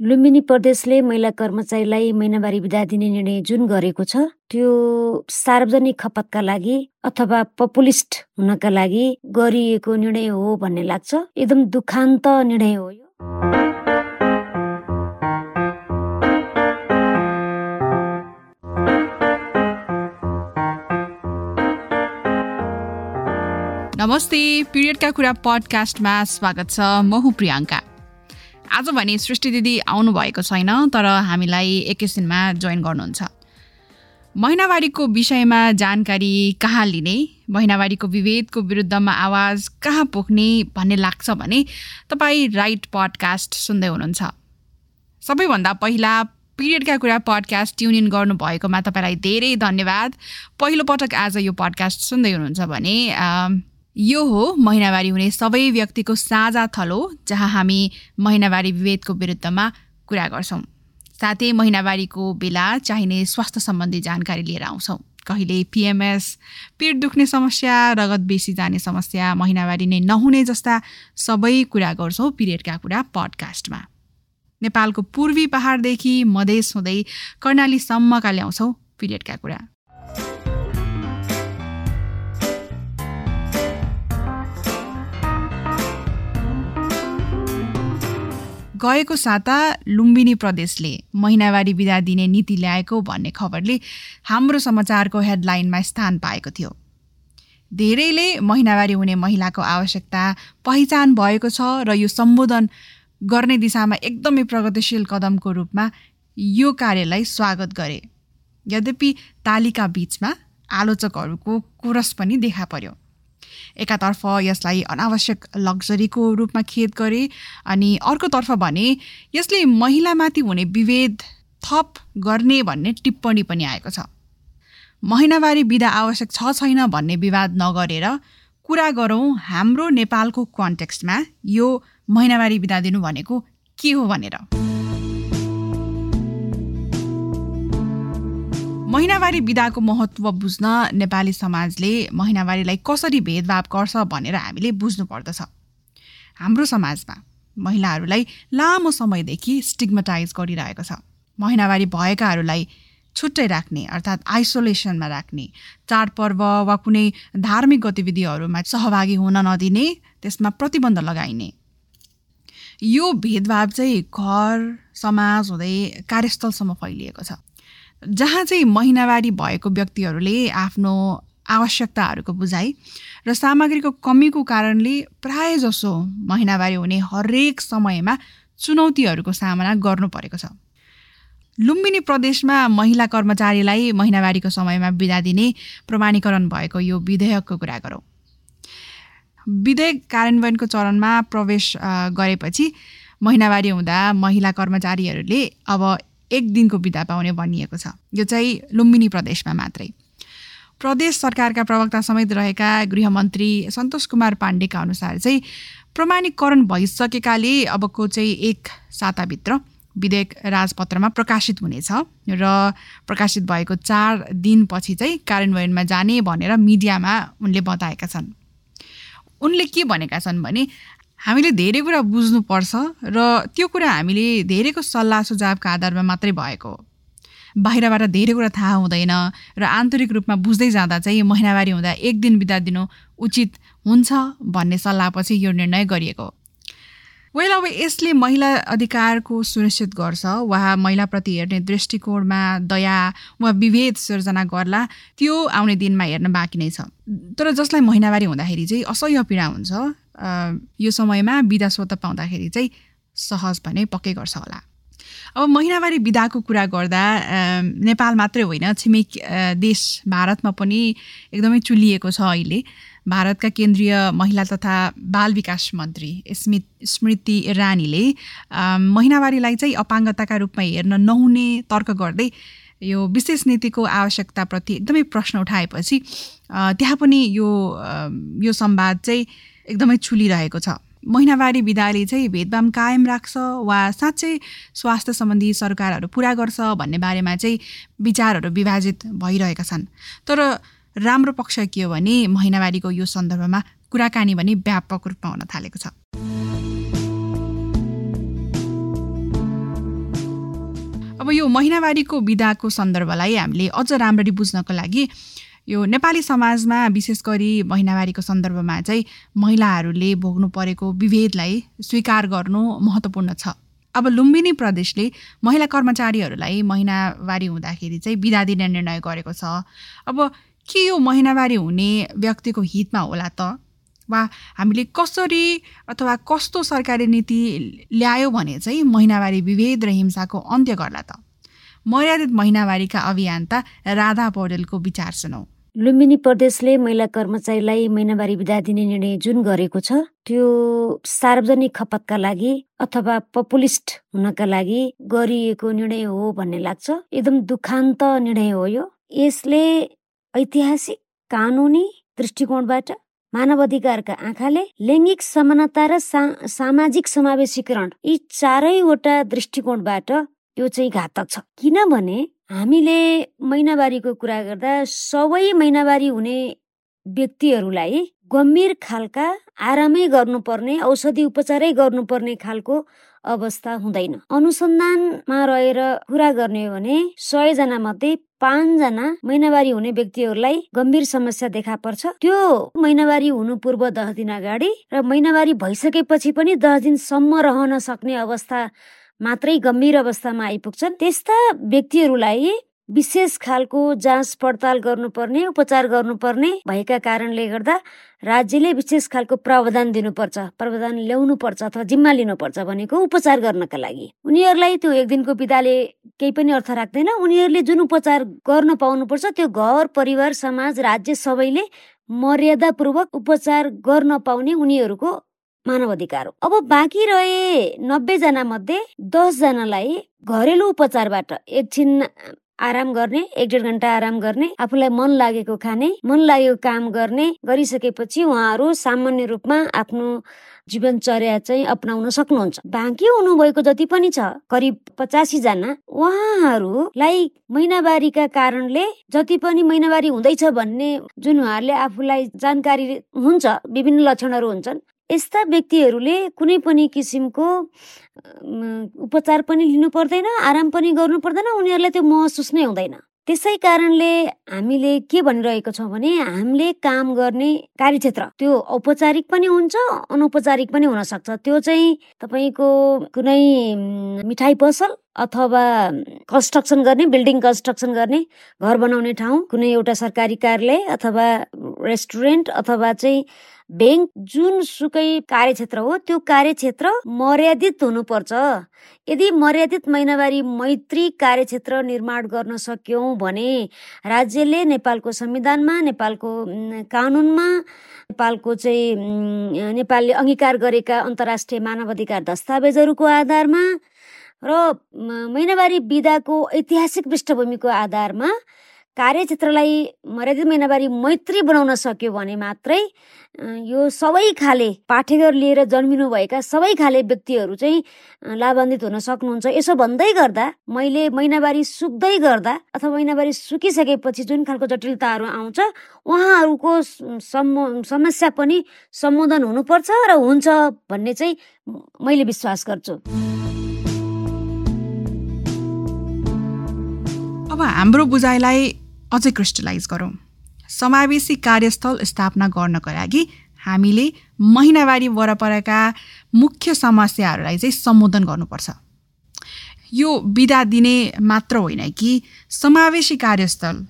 लुम्बिनी प्रदेशले महिला कर्मचारीलाई महिनावारी बिदा दिने निर्णय जुन गरेको छ त्यो सार्वजनिक खपतका लागि अथवा पपुलिस्ट हुनका लागि गरिएको निर्णय हो भन्ने लाग्छ। एकदम दुखान्त निर्णय हो यो। नमस्ते पिरियडका कुरा पडकास्टमा स्वागत छ। म हुँ प्रियङ्का। आज भने सृष्टि दिदी आउनुभएको छैन तर हामीलाई एकैछिनमा जोइन गर्नुहुन्छ। महिनावारीको विषयमा जानकारी कहाँ लिने महिनावारीको विभेदको विरुद्धमा आवाज कहाँ पोख्ने भन्ने लाग्छ भने तपाईँ राइट पडकास्ट सुन्दै हुनुहुन्छ। सबैभन्दा पहिला पिरियडका कुरा पडकास्ट ट्युन इन गर्नुभएकोमा तपाईँलाई धेरै धन्यवाद। पहिलोपटक आज यो पडकास्ट सुन्दै हुनुहुन्छ भने यो हो महिनावारी हुने सबै व्यक्तिको साझा थलो जहाँ हामी महिनावारी विभेदको विरुद्धमा कुरा गर्छौँ। साथै महिनावारीको बेला चाहिने स्वास्थ्य सम्बन्धी जानकारी लिएर आउँछौँ। कहिले पिएमएस पेट दुख्ने समस्या रगत बेसी जाने समस्या महिनावारी नै नहुने जस्ता सबै कुरा गर्छौँ पिरियडका कुरा पडकास्टमा। नेपालको पूर्वी पहाडदेखि मधेस हुँदै कर्णालीसम्मका ल्याउँछौँ पिरियडका कुरा। गएको साता लुम्बिनी प्रदेशले महिनावारी बिदा दिने नीति ल्याएको भन्ने खबरले हाम्रो समाचारको हेडलाइनमा स्थान पाएको थियो। धेरैले महिनावारी हुने महिलाको आवश्यकता पहिचान भएको छ र यो सम्बोधन गर्ने दिशामा एकदमै प्रगतिशील कदमको रूपमा यो कार्यलाई स्वागत गरे। यद्यपि तालिका बिचमा आलोचकहरूको कोरस पनि देखा पर्यो। एकातर्फ यसलाई अनावश्यक लग्जरीको रूपमा खेद गरे अनि अर्कोतर्फ भने यसले महिलामाथि हुने विभेद थप गर्ने भन्ने टिप्पणी पनि आएको छ। महिनावारी विधा आवश्यक छ छैन भन्ने विवाद नगरेर कुरा गरौँ हाम्रो नेपालको कन्टेक्स्टमा यो महिनावारी बिदा दिनु भनेको के हो भनेर। महिनावारी विधाको महत्त्व बुझ्न नेपाली समाजले महिनावारीलाई कसरी भेदभाव गर्छ भनेर हामीले बुझ्नु पर्दछ हाम्रो समाजमा महिलाहरूलाई लामो समयदेखि स्टिग्मटाइज गरिरहेको छ। महिनावारी भएकाहरूलाई छुट्टै राख्ने अर्थात् आइसोलेसनमा राख्ने चाडपर्व वा कुनै धार्मिक गतिविधिहरूमा सहभागी हुन नदिने त्यसमा प्रतिबन्ध लगाइने। यो भेदभाव चाहिँ घर समाज हुँदै कार्यस्थलसम्म फैलिएको छ। जहाँ चाहिँ महिनावारी भएको व्यक्तिहरूले आफ्नो आवश्यकताहरूको बुझाइ र सामग्रीको कमीको कारणले प्राय जसो महिनावारी हुने हरेक समयमा चुनौतीहरूको सामना गर्नु परेको छ। लुम्बिनी प्रदेशमा महिला कर्मचारीलाई महिनावारीको समयमा बिदा दिने प्रमाणीकरण भएको यो विधेयकको कुरा गरौँ। विधेयक कार्यान्वयनको चरणमा प्रवेश गरेपछि महिनावारी हुँदा महिला कर्मचारीहरूले अब एक दिनको बिदा पाउने भनिएको छ। यो चाहिँ लुम्बिनी प्रदेशमा मात्रै। प्रदेश सरकारका प्रवक्ता समेत रहेका गृहमन्त्री सन्तोष कुमार पाण्डेका अनुसार चाहिँ प्रमाणीकरण भइसकेकाले अबको चाहिँ एक साताभित्र विधेयक राजपत्रमा प्रकाशित हुनेछ र प्रकाशित भएको चार दिनपछि चाहिँ कार्यान्वयनमा जाने भनेर मिडियामा उनले बताएका छन्। उनले के भनेका छन् भने हामीले धेरै कुरा बुझ्नुपर्छ र त्यो कुरा हामीले धेरैको सल्लाह सुझावका आधारमा मात्रै भएको बाहिरबाट धेरै कुरा थाहा हुँदैन र आन्तरिक रूपमा बुझ्दै जाँदा चाहिँ महिनावारी हुँदा एक दिन बिदा दिनु उचित हुन्छ भन्ने सल्लाहपछि यो निर्णय गरिएको वेल अब यसले महिला अधिकारको सुनिश्चित गर्छ वा महिलाप्रति हेर्ने दृष्टिकोणमा दया वा विभेद सिर्जना गर्ला त्यो आउने दिनमा हेर्न बाँकी नै छ। तर जसलाई महिनावारी हुँदाखेरि चाहिँ असह्य पीडा हुन्छ यो समयमा बिदा स्वत पाउँदाखेरि चाहिँ सहज भने पक्कै गर्छ होला। अब महिनावारी बिदाको कुरा गर्दा नेपाल मात्रै होइन छिमेक देश भारतमा पनि एकदमै चुलिएको छ अहिले। भारतका केन्द्रीय महिला तथा बाल विकास मन्त्री स्मित स्मृति इरानीले महिनावारीलाई चाहिँ अपाङ्गताका रूपमा हेर्न नहुने तर्क गर्दै यो विशेष नीतिको आवश्यकताप्रति एकदमै प्रश्न उठाएपछि त्यहाँ पनि यो यो संवाद चाहिँ एकदमै छुलिरहेको छ। महिनावारी विधाले चाहिँ भेदभाव कायम राख्छ वा साँच्चै स्वास्थ्य सम्बन्धी सरकारहरू पुरा गर्छ भन्ने बारेमा चाहिँ विचारहरू विभाजित भइरहेका छन्। तर राम्रो पक्ष के हो भने महिनावारीको यो सन्दर्भमा कुराकानी भने व्यापक रूपमा हुन थालेको छ। अब यो महिनावारीको विधाको सन्दर्भलाई हामीले अझ राम्ररी बुझ्नको लागि यो नेपाली समाजमा विशेष गरी महिनावारीको सन्दर्भमा चाहिँ महिलाहरूले भोग्नु परेको विभेदलाई स्वीकार गर्नु महत्त्वपूर्ण छ। अब लुम्बिनी प्रदेशले महिला कर्मचारीहरूलाई महिनावारी हुँदाखेरि चाहिँ बिदा दिने निर्णय गरेको छ। अब के यो महिनावारी हुने व्यक्तिको हितमा होला त? वा हामीले कसरी अथवा कस्तो सरकारी नीति ल्यायो भने चाहिँ महिनावारी विभेद र हिंसाको अन्त्य गर्ला त? मर्यादित महिनावारीका अभियन्ता राधा पौडेलको विचार सुनौ। लुम्बिनी प्रदेशले महिला कर्मचारीलाई महिनावारी विदा दिने निर्णय जुन गरेको छ त्यो सार्वजनिक खपतका लागि अथवा पपुलिस्ट हुनका लागि गरिएको निर्णय हो भन्ने लाग्छ। एकदम दुखान्त निर्णय हो यो। यसले ऐतिहासिक कानुनी दृष्टिकोणबाट मानव अधिकारका आँखाले लैङ्गिक समानता र सा, सामाजिक समावेशीकरण यी चारैवटा दृष्टिकोणबाट यो चाहिँ घातक छ। किनभने हामीले महिनावारीको कुरा गर्दा सबै महिनावारी हुने व्यक्तिहरूलाई गम्भीर खालका आरामै गर्नुपर्ने औषधि उपचारै गर्नुपर्ने खालको अवस्था हुँदैन। अनुसन्धानमा रहेर कुरा गर्ने हो भने सयजना मध्ये पाँचजना महिनावारी हुने व्यक्तिहरूलाई गम्भीर समस्या देखा पर्छ। त्यो महिनावारी हुनु पूर्व दस दिन अगाडि र महिनावारी भइसकेपछि पनि दस दिनसम्म रहन सक्ने अवस्था मात्रै गम्भीर अवस्थामा आइपुग्छन्। त्यस्ता व्यक्तिहरूलाई विशेष खालको जाँच पडताल गर्नुपर्ने उपचार गर्नुपर्ने भएका कारणले गर्दा राज्यले विशेष खालको प्रावधान दिनुपर्छ प्रावधान ल्याउनु पर्छ अथवा जिम्मा लिनुपर्छ भनेको उपचार गर्नका लागि। उनीहरूलाई त्यो एक दिनको बिदाले केही पनि अर्थ राख्दैन। उनीहरूले जुन उपचार गर्न पाउनुपर्छ त्यो घर परिवार समाज राज्य सबैले मर्यादापूर्वक उपचार गर्न पाउने उनीहरूको मानव अधिकार हो। अब बाँकी रहे नब्बेजना मध्ये दसजनालाई घरेलु उपचारबाट एकछिन आराम गर्ने एक डेढ घन्टा आराम गर्ने आफूलाई मन लागेको खाने मन लागेको काम गर्ने गरिसकेपछि उहाँहरू सामान्य रूपमा आफ्नो जीवनचर्या चाहिँ अप्नाउन सक्नुहुन्छ। बाँकी हुनुभएको जति पनि छ करिब पचासी जना उहाँहरूलाई महिनावारीका कारणले जति पनि महिनावारी हुँदैछ भन्ने जुन उहाँहरूले आफूलाई जानकारी हुन्छ विभिन्न लक्षणहरू हुन्छन् यस्ता व्यक्तिहरूले कुनै पनि किसिमको उपचार पनि लिनु पर्दैन आराम पनि गर्नु पर्दैन उनीहरूलाई त्यो महसुस नै हुँदैन। त्यसै कारणले हामीले के भनिरहेको छौँ भने हामीले काम गर्ने कार्यक्षेत्र त्यो औपचारिक पनि हुन्छ अनौपचारिक पनि हुन सक्छ त्यो चाहिँ तपाईँको कुनै मिठाई पसल अथवा कन्स्ट्रक्सन गर्ने बिल्डिङ कन्स्ट्रक्सन गर्ने घर बनाउने ठाउँ कुनै एउटा सरकारी कार्यालय अथवा रेस्टुरेन्ट अथवा चाहिँ ब्याङ्क जुन सुकै कार्यक्षेत्र हो त्यो कार्यक्षेत्र मर्यादित हुनुपर्छ। यदि मर्यादित महिनावारी मैत्री कार्यक्षेत्र निर्माण गर्न सक्यौँ भने राज्यले नेपालको संविधानमा नेपालको कानुनमा नेपालको चाहिँ नेपालले अङ्गीकार गरेका अन्तर्राष्ट्रिय मानव अधिकार दस्तावेजहरूको आधारमा र महिनावारी विधाको ऐतिहासिक पृष्ठभूमिको आधारमा कार्यक्षेत्रलाई मर्यादित महिनावारी मैत्री बनाउन सक्यो भने मात्रै यो सबै खाले पाठेघर लिएर जन्मिनुभएका सबै खाले व्यक्तिहरू चाहिँ लाभान्वित हुन सक्नुहुन्छ। यसो भन्दै गर्दा मैले महिनावारी सुक्दै गर्दा अथवा महिनावारी सुकिसकेपछि जुन खालको जटिलताहरू आउँछ उहाँहरूको समस्या पनि सम्बोधन हुनुपर्छ र हुन्छ भन्ने चाहिँ मैले विश्वास गर्छु। अब हाम्रो बुझाइलाई अझै क्रिस्टलाइज गरौँ। समावेशी कार्यस्थल स्थापना गर्नको लागि हामीले महिनावारी वरपरका मुख्य समस्याहरूलाई चाहिँ सम्बोधन गर्नुपर्छ। यो बिदा दिने मात्र होइन कि समावेशी कार्यस्थल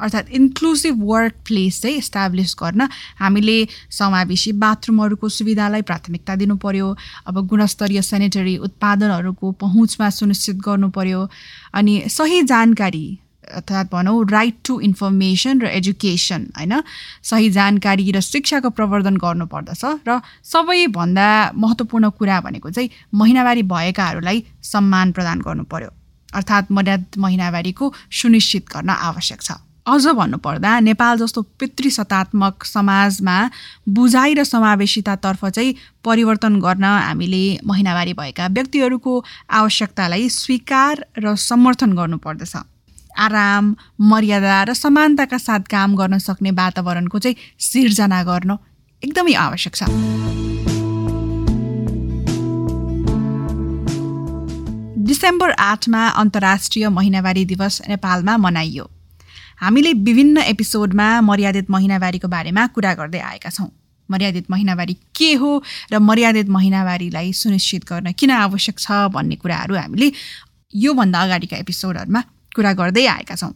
अर्थात् इन्क्लुसिभ वर्क प्लेस चाहिँ इस्टाब्लिस गर्न हामीले समावेशी बाथरुमहरूको सुविधालाई प्राथमिकता दिनु पर्यो अब गुणस्तरीय सेनिटरी उत्पादनहरूको पहुँचमा सुनिश्चित गर्नु पर्यो अनि सही जानकारी अर्थात् भनौँ राइट टु इन्फर्मेसन र एजुकेसन होइन? सही जानकारी र शिक्षाको प्रवर्धन गर्नुपर्दछ र सबैभन्दा महत्त्वपूर्ण कुरा भनेको चाहिँ महिनावारी भएकाहरूलाई सम्मान प्रदान गर्नु पर्यो अर्थात् मर्याद महिनावारीको सुनिश्चित गर्न आवश्यक छ। अझ भन्नुपर्दा नेपाल जस्तो पितृसत्तात्मक समाजमा बुझाइ र समावेशितातर्फ चाहिँ परिवर्तन गर्न हामीले महिनावारी भएका व्यक्तिहरूको आवश्यकतालाई स्वीकार र समर्थन गर्नुपर्दछ। आराम मर्यादा र समानताका साथ काम गर्न सक्ने वातावरणको चाहिँ सिर्जना गर्न एकदमै आवश्यक छ। डिसेम्बर आठमा अन्तर्राष्ट्रिय महिनावारी दिवस नेपालमा मनाइयो। हामीले विभिन्न एपिसोडमा मर्यादित महिनावारीको बारेमा कुरा गर्दै आएका छौँ। मर्यादित महिनावारी के हो र मर्यादित महिनावारीलाई सुनिश्चित गर्न किन आवश्यक छ भन्ने कुराहरू हामीले योभन्दा अगाडिका एपिसोडहरूमा कुरा गर्दै आएका छौँ।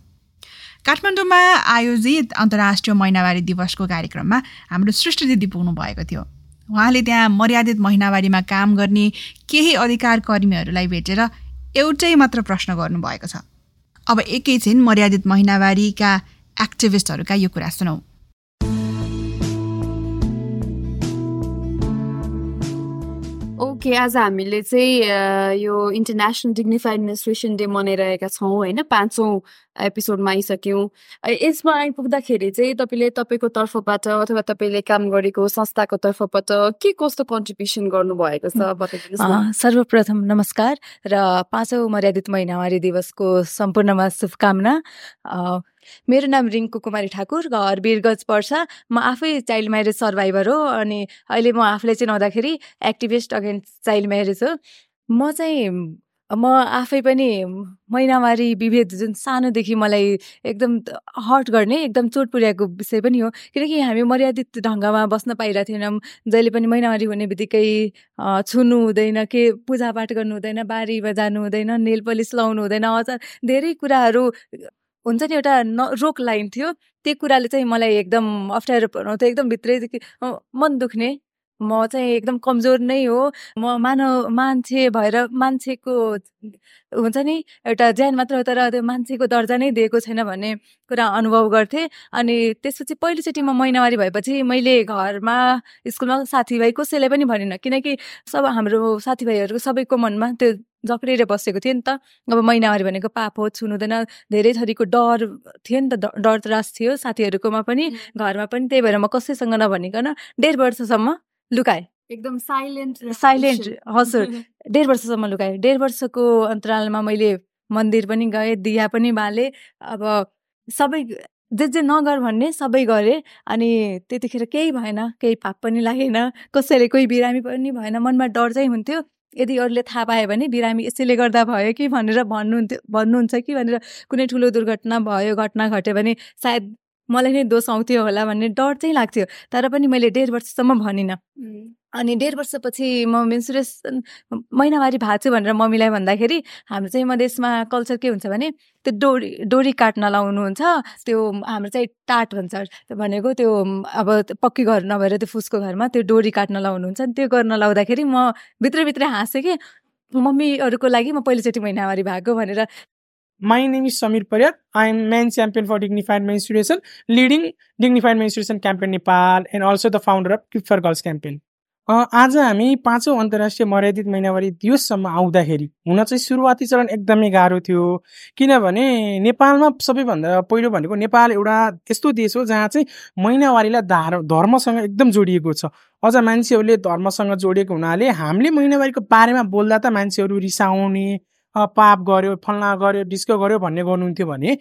काठमाडौँमा आयोजित अन्तर्राष्ट्रिय महिनावारी दिवसको कार्यक्रममा हाम्रो सृष्टि दिदी पुग्नु भएको थियो। उहाँले त्यहाँ मर्यादित महिनावारीमा काम गर्ने केही अधिकार कर्मीहरूलाई भेटेर एउटै मात्र प्रश्न गर्नुभएको छ। अब एकैछिन मर्यादित महिनावारीका एक्टिभिस्टहरूका यो कुरा सुनौ। ओके आज हामीले चाहिँ यो इन्टरनेसनल डिग्निफाइड मेन्स्ट्रेसन डे मनाइरहेका छौँ होइन? पाँचौँ एपिसोडमा आइसक्यौँ। यसमा आइपुग्दाखेरि चाहिँ तपाईँले तपाईँको तर्फबाट अथवा तपाईँले काम गरेको संस्थाको तर्फबाट के कस्तो कन्ट्रिब्युसन गर्नुभएको छ बताइदिनुहोस् सर्वप्रथम नमस्कार र पाँचौँ मर्यादित महिनावारी दिवसको सम्पूर्णमा शुभकामना। मेरो नाम रिङ्कु कुमारी ठाकुर घर वीरगज पर्छ। म आफै चाइल्ड म्यारेज सर्भाइभर हो अनि अहिले म आफूलाई चिनाउँदाखेरि एक्टिभिस्ट अगेन्स्ट चाइल्ड म्यारेज हो। म चाहिँ म आफै पनि महिनावारी विभेद जुन सानोदेखि मलाई एकदम हर्ट गर्ने एकदम चोट पुर्याएको विषय पनि हो। किनकि हामी मर्यादित ढङ्गमा बस्न पाइरहेको थिएनौँ। जहिले पनि महिनावारी हुने बित्तिकै छुनु हुँदैन के पूजापाठ गर्नु हुँदैन बारीमा जानु हुँदैन नेल पलिस लाउनु हुँदैन अझ धेरै कुराहरू हुन्छ नि एउटा न रोक लाइन थियो। त्यो कुराले चाहिँ मलाई एकदम अप्ठ्यारो बनाउँथ्यो। एकदम भित्रैदेखि मन दुख्ने। म चाहिँ एकदम कमजोर नै हो। म मानव मान्छे भएर मान्छेको हुन्छ नि एउटा ज्यान मात्र हो तर त्यो मान्छेको दर्जा नै दिएको छैन भन्ने कुरा अनुभव गर्थेँ। अनि त्यसपछि पहिलोचोटि म महिनावारी भएपछि मैले घरमा स्कुलमा साथीभाइ कसैलाई पनि भनिनँ। किनकि सब हाम्रो साथीभाइहरूको सबैको मनमा त्यो जक्रिएर बसेको थियो नि त। अब महिनावारी भनेको पाप हो छुनुहुँदैन धेरै थरीको डर थियो नि त डर त्रास थियो साथीहरूकोमा पनि घरमा पनि। त्यही भएर म कसैसँग नभनिकन डेढ वर्षसम्म लुकाएँ। एकदम साइलेन्ट साइलेन्ट हजुर। डेढ वर्षसम्म लुकाएँ। डेढ वर्षको अन्तरालमा मैले मन्दिर पनि गएँ दिया पनि बालेँ। अब सबै जे जे नगर भन्ने सबै गरेँ। अनि त्यतिखेर केही भएन केही पाप पनि लागेन। कसैले कोही बिरामी पनि भएन। मनमा डर चाहिँ हुन्थ्यो। यदि अरूले थाहा पायो भने बिरामी यसैले गर्दा भयो कि भनेर भन्नुहुन्थ्यो भन्नुहुन्छ कि भनेर कुनै ठुलो दुर्घटना भयो घटना घट्यो भने सायद मलाई नै दोष आउँथ्यो होला भन्ने डर चाहिँ लाग्थ्यो तर पनि मैले डेढ वर्षसम्म भनिनँ। अनि डेढ वर्षपछि म मेन्सुरेसन महिनावारी भएको छु भनेर मम्मीलाई भन्दाखेरि हाम्रो चाहिँ मधेसमा कल्चर के हुन्छ भने त्यो डोरी डोरी काट्न लाउनुहुन्छ त्यो हाम्रो चाहिँ टाट भन्छ भनेको त्यो अब पक्की घर नभएर त्यो फुसको घरमा त्यो डोरी काट्न लाउनुहुन्छ त्यो गर्न लाउँदाखेरि म भित्रभित्र हाँसेँ कि मम्मीहरूको लागि म पहिलोचोटि महिनावारी भएको भनेर My name is Samir Paryat. I am main champion for dignified menstruation, leading dignified menstruation campaign Nepal and also the founder of Keep for Girls campaign. आज हामी पाँचौँ अन्तर्राष्ट्रिय मर्यादित महिनावारी दिवससम्म आउँदाखेरि हुन चाहिँ सुरुवाती चरण एकदमै गाह्रो थियो किनभने नेपालमा सबैभन्दा पहिलो भनेको नेपाल एउटा यस्तो देश हो जहाँ चाहिँ महिनावारीलाई धार धर्मसँग एकदम जोडिएको छ अझ मान्छेहरूले धर्मसँग जोडिएको हुनाले हामीले महिनावारीको बारेमा बोल्दा त मान्छेहरू रिसाउने पाप गर्यो फल्ना गर्यो डिस्को गर्यो भन्ने गर्नुहुन्थ्यो भने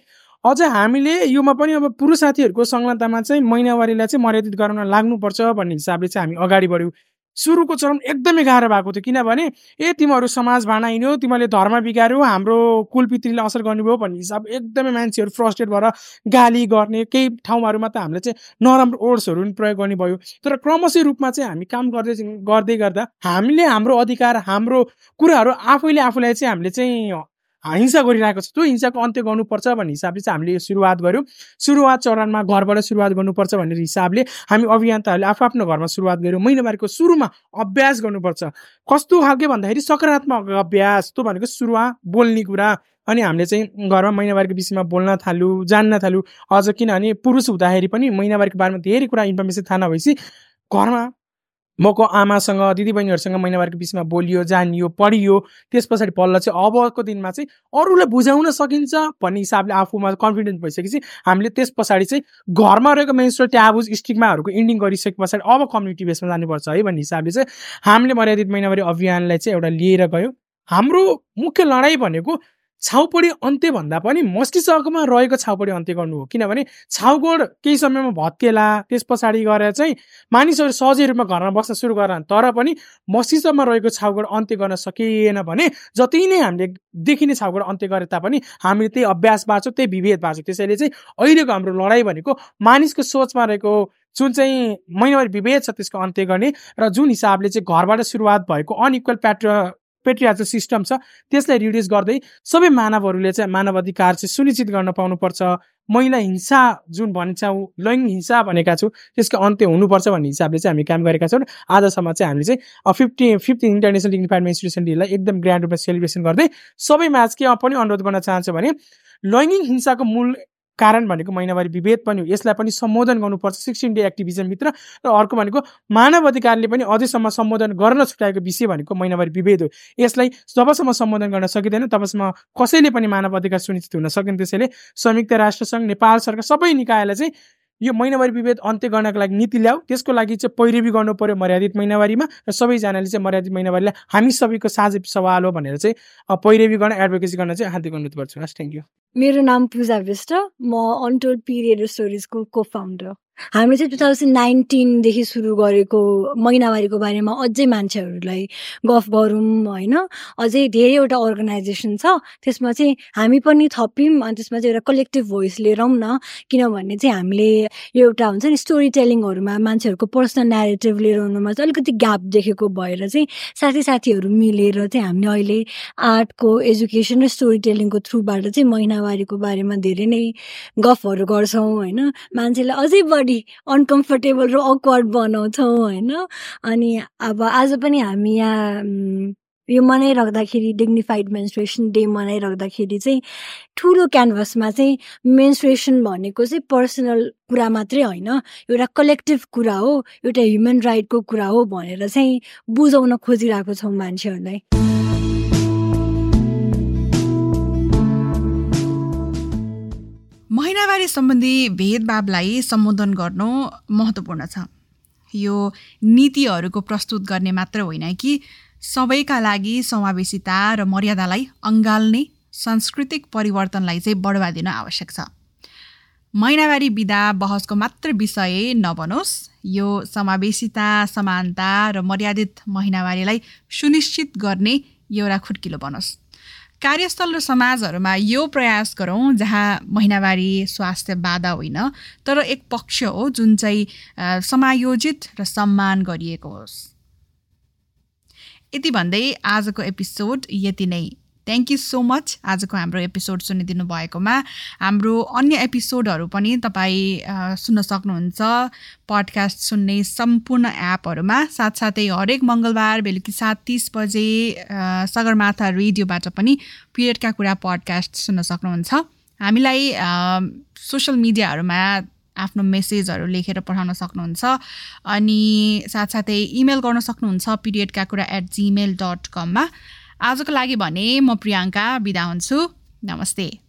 अझ हामीले योमा पनि अब पुरुष साथीहरूको संलग्नतामा चाहिँ महिनावारीलाई चाहिँ मर्यादित गराउन लाग्नुपर्छ भन्ने हिसाबले चाहिँ हामी अगाडि बढ्यौँ। सुरुको चरण एकदमै गाह्रो भएको थियो। किनभने ए तिमीहरू समाज भाँडाइन्यो तिमीहरूले धर्म बिगार्यो हाम्रो कुलपित्रीले असर गर्नुभयो भन्ने हिसाब एकदमै मान्छेहरू फ्रस्ट्रेट भएर गाली गर्ने केही ठाउँहरूमा त हामीले चाहिँ नराम्रो ओर्ड्सहरू पनि प्रयोग गर्ने भयो। तर क्रमशः रूपमा चाहिँ हामी काम गर्दै गर्दै गर्दा हामीले हाम्रो अधिकार हाम्रो कुराहरू आफैले आफूलाई चाहिँ हामीले चाहिँ हिंसा गरिरहेको छ। त्यो हिंसाको अन्त्य गर्नुपर्छ भन्ने हिसाबले चाहिँ हामीले सुरुवात गऱ्यौँ। सुरुवात चरणमा घरबाट सुरुवात गर्नुपर्छ भन्ने हिसाबले हामी अभियन्ताहरूले आफू आफ्नो घरमा सुरुवात गऱ्यौँ। महिनावारीको सुरुमा अभ्यास गर्नुपर्छ। कस्तो खालके भन्दाखेरि सकारात्मक अभ्यास त्यो भनेको सुरुवात बोल्ने कुरा। अनि हामीले चाहिँ घरमा महिनावारीको विषयमा बोल्न थाल्यौँ जान्न थाल्यौँ। अझ किनभने पुरुष हुँदाखेरि पनि महिनावारीको बारेमा धेरै कुरा इन्फर्मेसन थाहा नभएपछि घरमा मको आमासँग दिदीबहिनीहरूसँग महिनावारीको बिचमा बोलियो जानियो पढियो। त्यस पछाडि पल्ल चाहिँ अबको दिनमा चाहिँ अरूलाई बुझाउन सकिन्छ भन्ने हिसाबले आफूमा कन्फिडेन्स भइसकेपछि हामीले त्यस पछाडि चाहिँ घरमा रहेको मेन्स्ट्रल ट्याबुज स्टिकमाहरूको इन्डिङ गरिसके पछाडि अब कम्युनिटी बेसमा जानुपर्छ है भन्ने हिसाबले चाहिँ हामीले मर्यादित महिनावारी अभियानलाई चाहिँ एउटा लिएर गयो। हाम्रो मुख्य लडाइँ भनेको छाउपडी अन्त्य भन्दा पनि मस्तिष्कमा रहेको छाउपडी अन्त्य गर्नु हो। किनभने छाउगोड केही समयमा भत्केला त्यस पछाडि गएर चाहिँ मानिसहरू सहजै रूपमा घरमा बस्न सुरु गरन् तर पनि मस्तिष्कमा रहेको छाउगोड अन्त्य गर्न सकिएन भने जति नै हामीले देखिने छाउगोड अन्त्य गरे तापनि हामीले त्यही अभ्यास बाँच्छौँ त्यही विभेद बाँच्छौँ त्यसैले चाहिँ अहिलेको हाम्रो लडाइँ भनेको मानिसको सोचमा रहेको जुन चाहिँ महिनावारी विभेद छ त्यसको अन्त्य गर्ने र जुन हिसाबले चाहिँ घरबाट सुरुवात भएको अनइक्वल प्याट्र पेट्रियाजल सिस्टम छ त्यसलाई रिड्युस गर्दै सबै मानवहरूले चाहिँ मानव अधिकार चाहिँ सुनिश्चित गर्न पाउनुपर्छ। महिला हिंसा जुन भन्छौँ लैङ्गिक हिंसा भनेका छौँ त्यसको अन्त्य हुनुपर्छ भन्ने हिसाबले चाहिँ हामी काम गरेका छौँ। आजसम्म चाहिँ हामीले चाहिँ fifty fifth international dignified menstruation डेलाई एकदम ग्रान्ड रूपमा सेलिब्रेसन गर्दै सबै म्याच के पनि अनुरोध गर्न चाहन्छु भने लैङ्गिक हिंसाको मूल कारण भनेको महिनावारी विभेद पनि हो। यसलाई पनि सम्बोधन गर्नुपर्छ सिक्सटिन डे एक्टिभिजमभित्र र अर्को भनेको मानव अधिकारले पनि अझैसम्म सम्बोधन गर्न छुट्याएको विषय भनेको महिनावारी विभेद हो। यसलाई जबसम्म सम्बोधन गर्न सकिँदैन तबसम्म कसैले पनि मानव अधिकार सुनिश्चित हुन सकेन त्यसैले संयुक्त राष्ट्रसङ्घ नेपाल सरकार सबै निकायलाई चाहिँ यो महिनावारी विभेद अन्त्य गर्नको लागि नीति ल्याऊ। त्यसको लागि चाहिँ पैरवी गर्नु पर्यो मर्यादित महिनावारीमा र सबैजनाले चाहिँ मर्यादित महिनावारीलाई हामी सबैको साझै सवाल हो भनेर चाहिँ पैरवी गर्न एडभोकेसी गर्न चाहिँ हार्दिक अनुरोध गर्छु। हस् थ्याङ्क यू मेरो नाम पूजा विष्ट म अनटोल्ड पिरियड स्टोरिजको को फाउन्डर हामीले चाहिँ टु थाउजन्ड नाइन्टिनदेखि सुरु गरेको महिनावारीको बारेमा अझै मान्छेहरूलाई गफ गरौँ होइन? अझै धेरैवटा अर्गनाइजेसन छ। त्यसमा चाहिँ हामी पनि थप्यौँ अनि त्यसमा चाहिँ एउटा कलेक्टिभ भोइस लिएर न। किनभने चाहिँ हामीले यो एउटा हुन्छ नि स्टोरी टेलिङहरूमा मान्छेहरूको पर्सनल नेरेटिभ लिएर आउनुमा चाहिँ अलिकति ग्याप देखेको भएर चाहिँ साथी साथीहरू मिलेर चाहिँ हामीले अहिले आर्टको एजुकेसन र स्टोरी टेलिङको थ्रुबाट चाहिँ महिनावारीको बारेमा धेरै नै गफहरू गर्छौँ होइन? मान्छेलाई अझै बढी अनकम्फर्टेबल र अक्वर्ड बनाउँछौँ होइन? अनि अब आज पनि हामी यहाँ यो मनाइराख्दाखेरि डिग्निफाइड मेन्सुरेसन डे मनाइराख्दाखेरि चाहिँ ठुलो क्यानभसमा चाहिँ मेन्सुरेसन भनेको चाहिँ पर्सनल कुरा मात्रै होइन। एउटा कलेक्टिभ कुरा हो एउटा ह्युमन राइटको कुरा हो भनेर चाहिँ बुझाउन खोजिरहेको छौँ मान्छेहरूलाई। महिनावारी सम्बन्धी भेदभावलाई सम्बोधन गर्नु महत्त्वपूर्ण छ। यो नीतिहरूको प्रस्तुत गर्ने मात्र होइन कि सबैका लागि समावेशिता र मर्यादालाई अँगाल्ने सांस्कृतिक परिवर्तनलाई चाहिँ बढावा दिन आवश्यक छ। महिनावारी विधा बहसको मात्र विषय नबनोस्। यो समावेशिता समानता र मर्यादित महिनावारीलाई सुनिश्चित गर्ने एउटा खुट्किलो बनोस्। कार्यस्थल र समाजहरूमा यो प्रयास गरौँ जहाँ महिनावारी स्वास्थ्य बाधा होइन तर एक पक्ष हो जुन चाहिँ समायोजित र सम्मान गरिएको होस्। यति भन्दै आजको एपिसोड यति नै। थ्याङ्क यू सो मच आजको हाम्रो एपिसोड सुनिदिनु भएकोमा। हाम्रो अन्य एपिसोडहरू पनि तपाईँ सुन्न सक्नुहुन्छ पडकास्ट सुन्ने सम्पूर्ण एपहरूमा साथसाथै हरेक मङ्गलबार बेलुकी सात तिस बजे सगरमाथा रेडियोबाट पनि पिरियडका कुरा पडकास्ट सुन्न सक्नुहुन्छ। हामीलाई सोसियल मिडियाहरूमा आफ्नो मेसेजहरू लेखेर पठाउन सक्नुहुन्छ अनि साथसाथै इमेल गर्न सक्नुहुन्छ पिरियडका कुरा एट जिमेल डट कममा आजको लागि भने म प्रियङ्का बिदा हुन्छु। नमस्ते।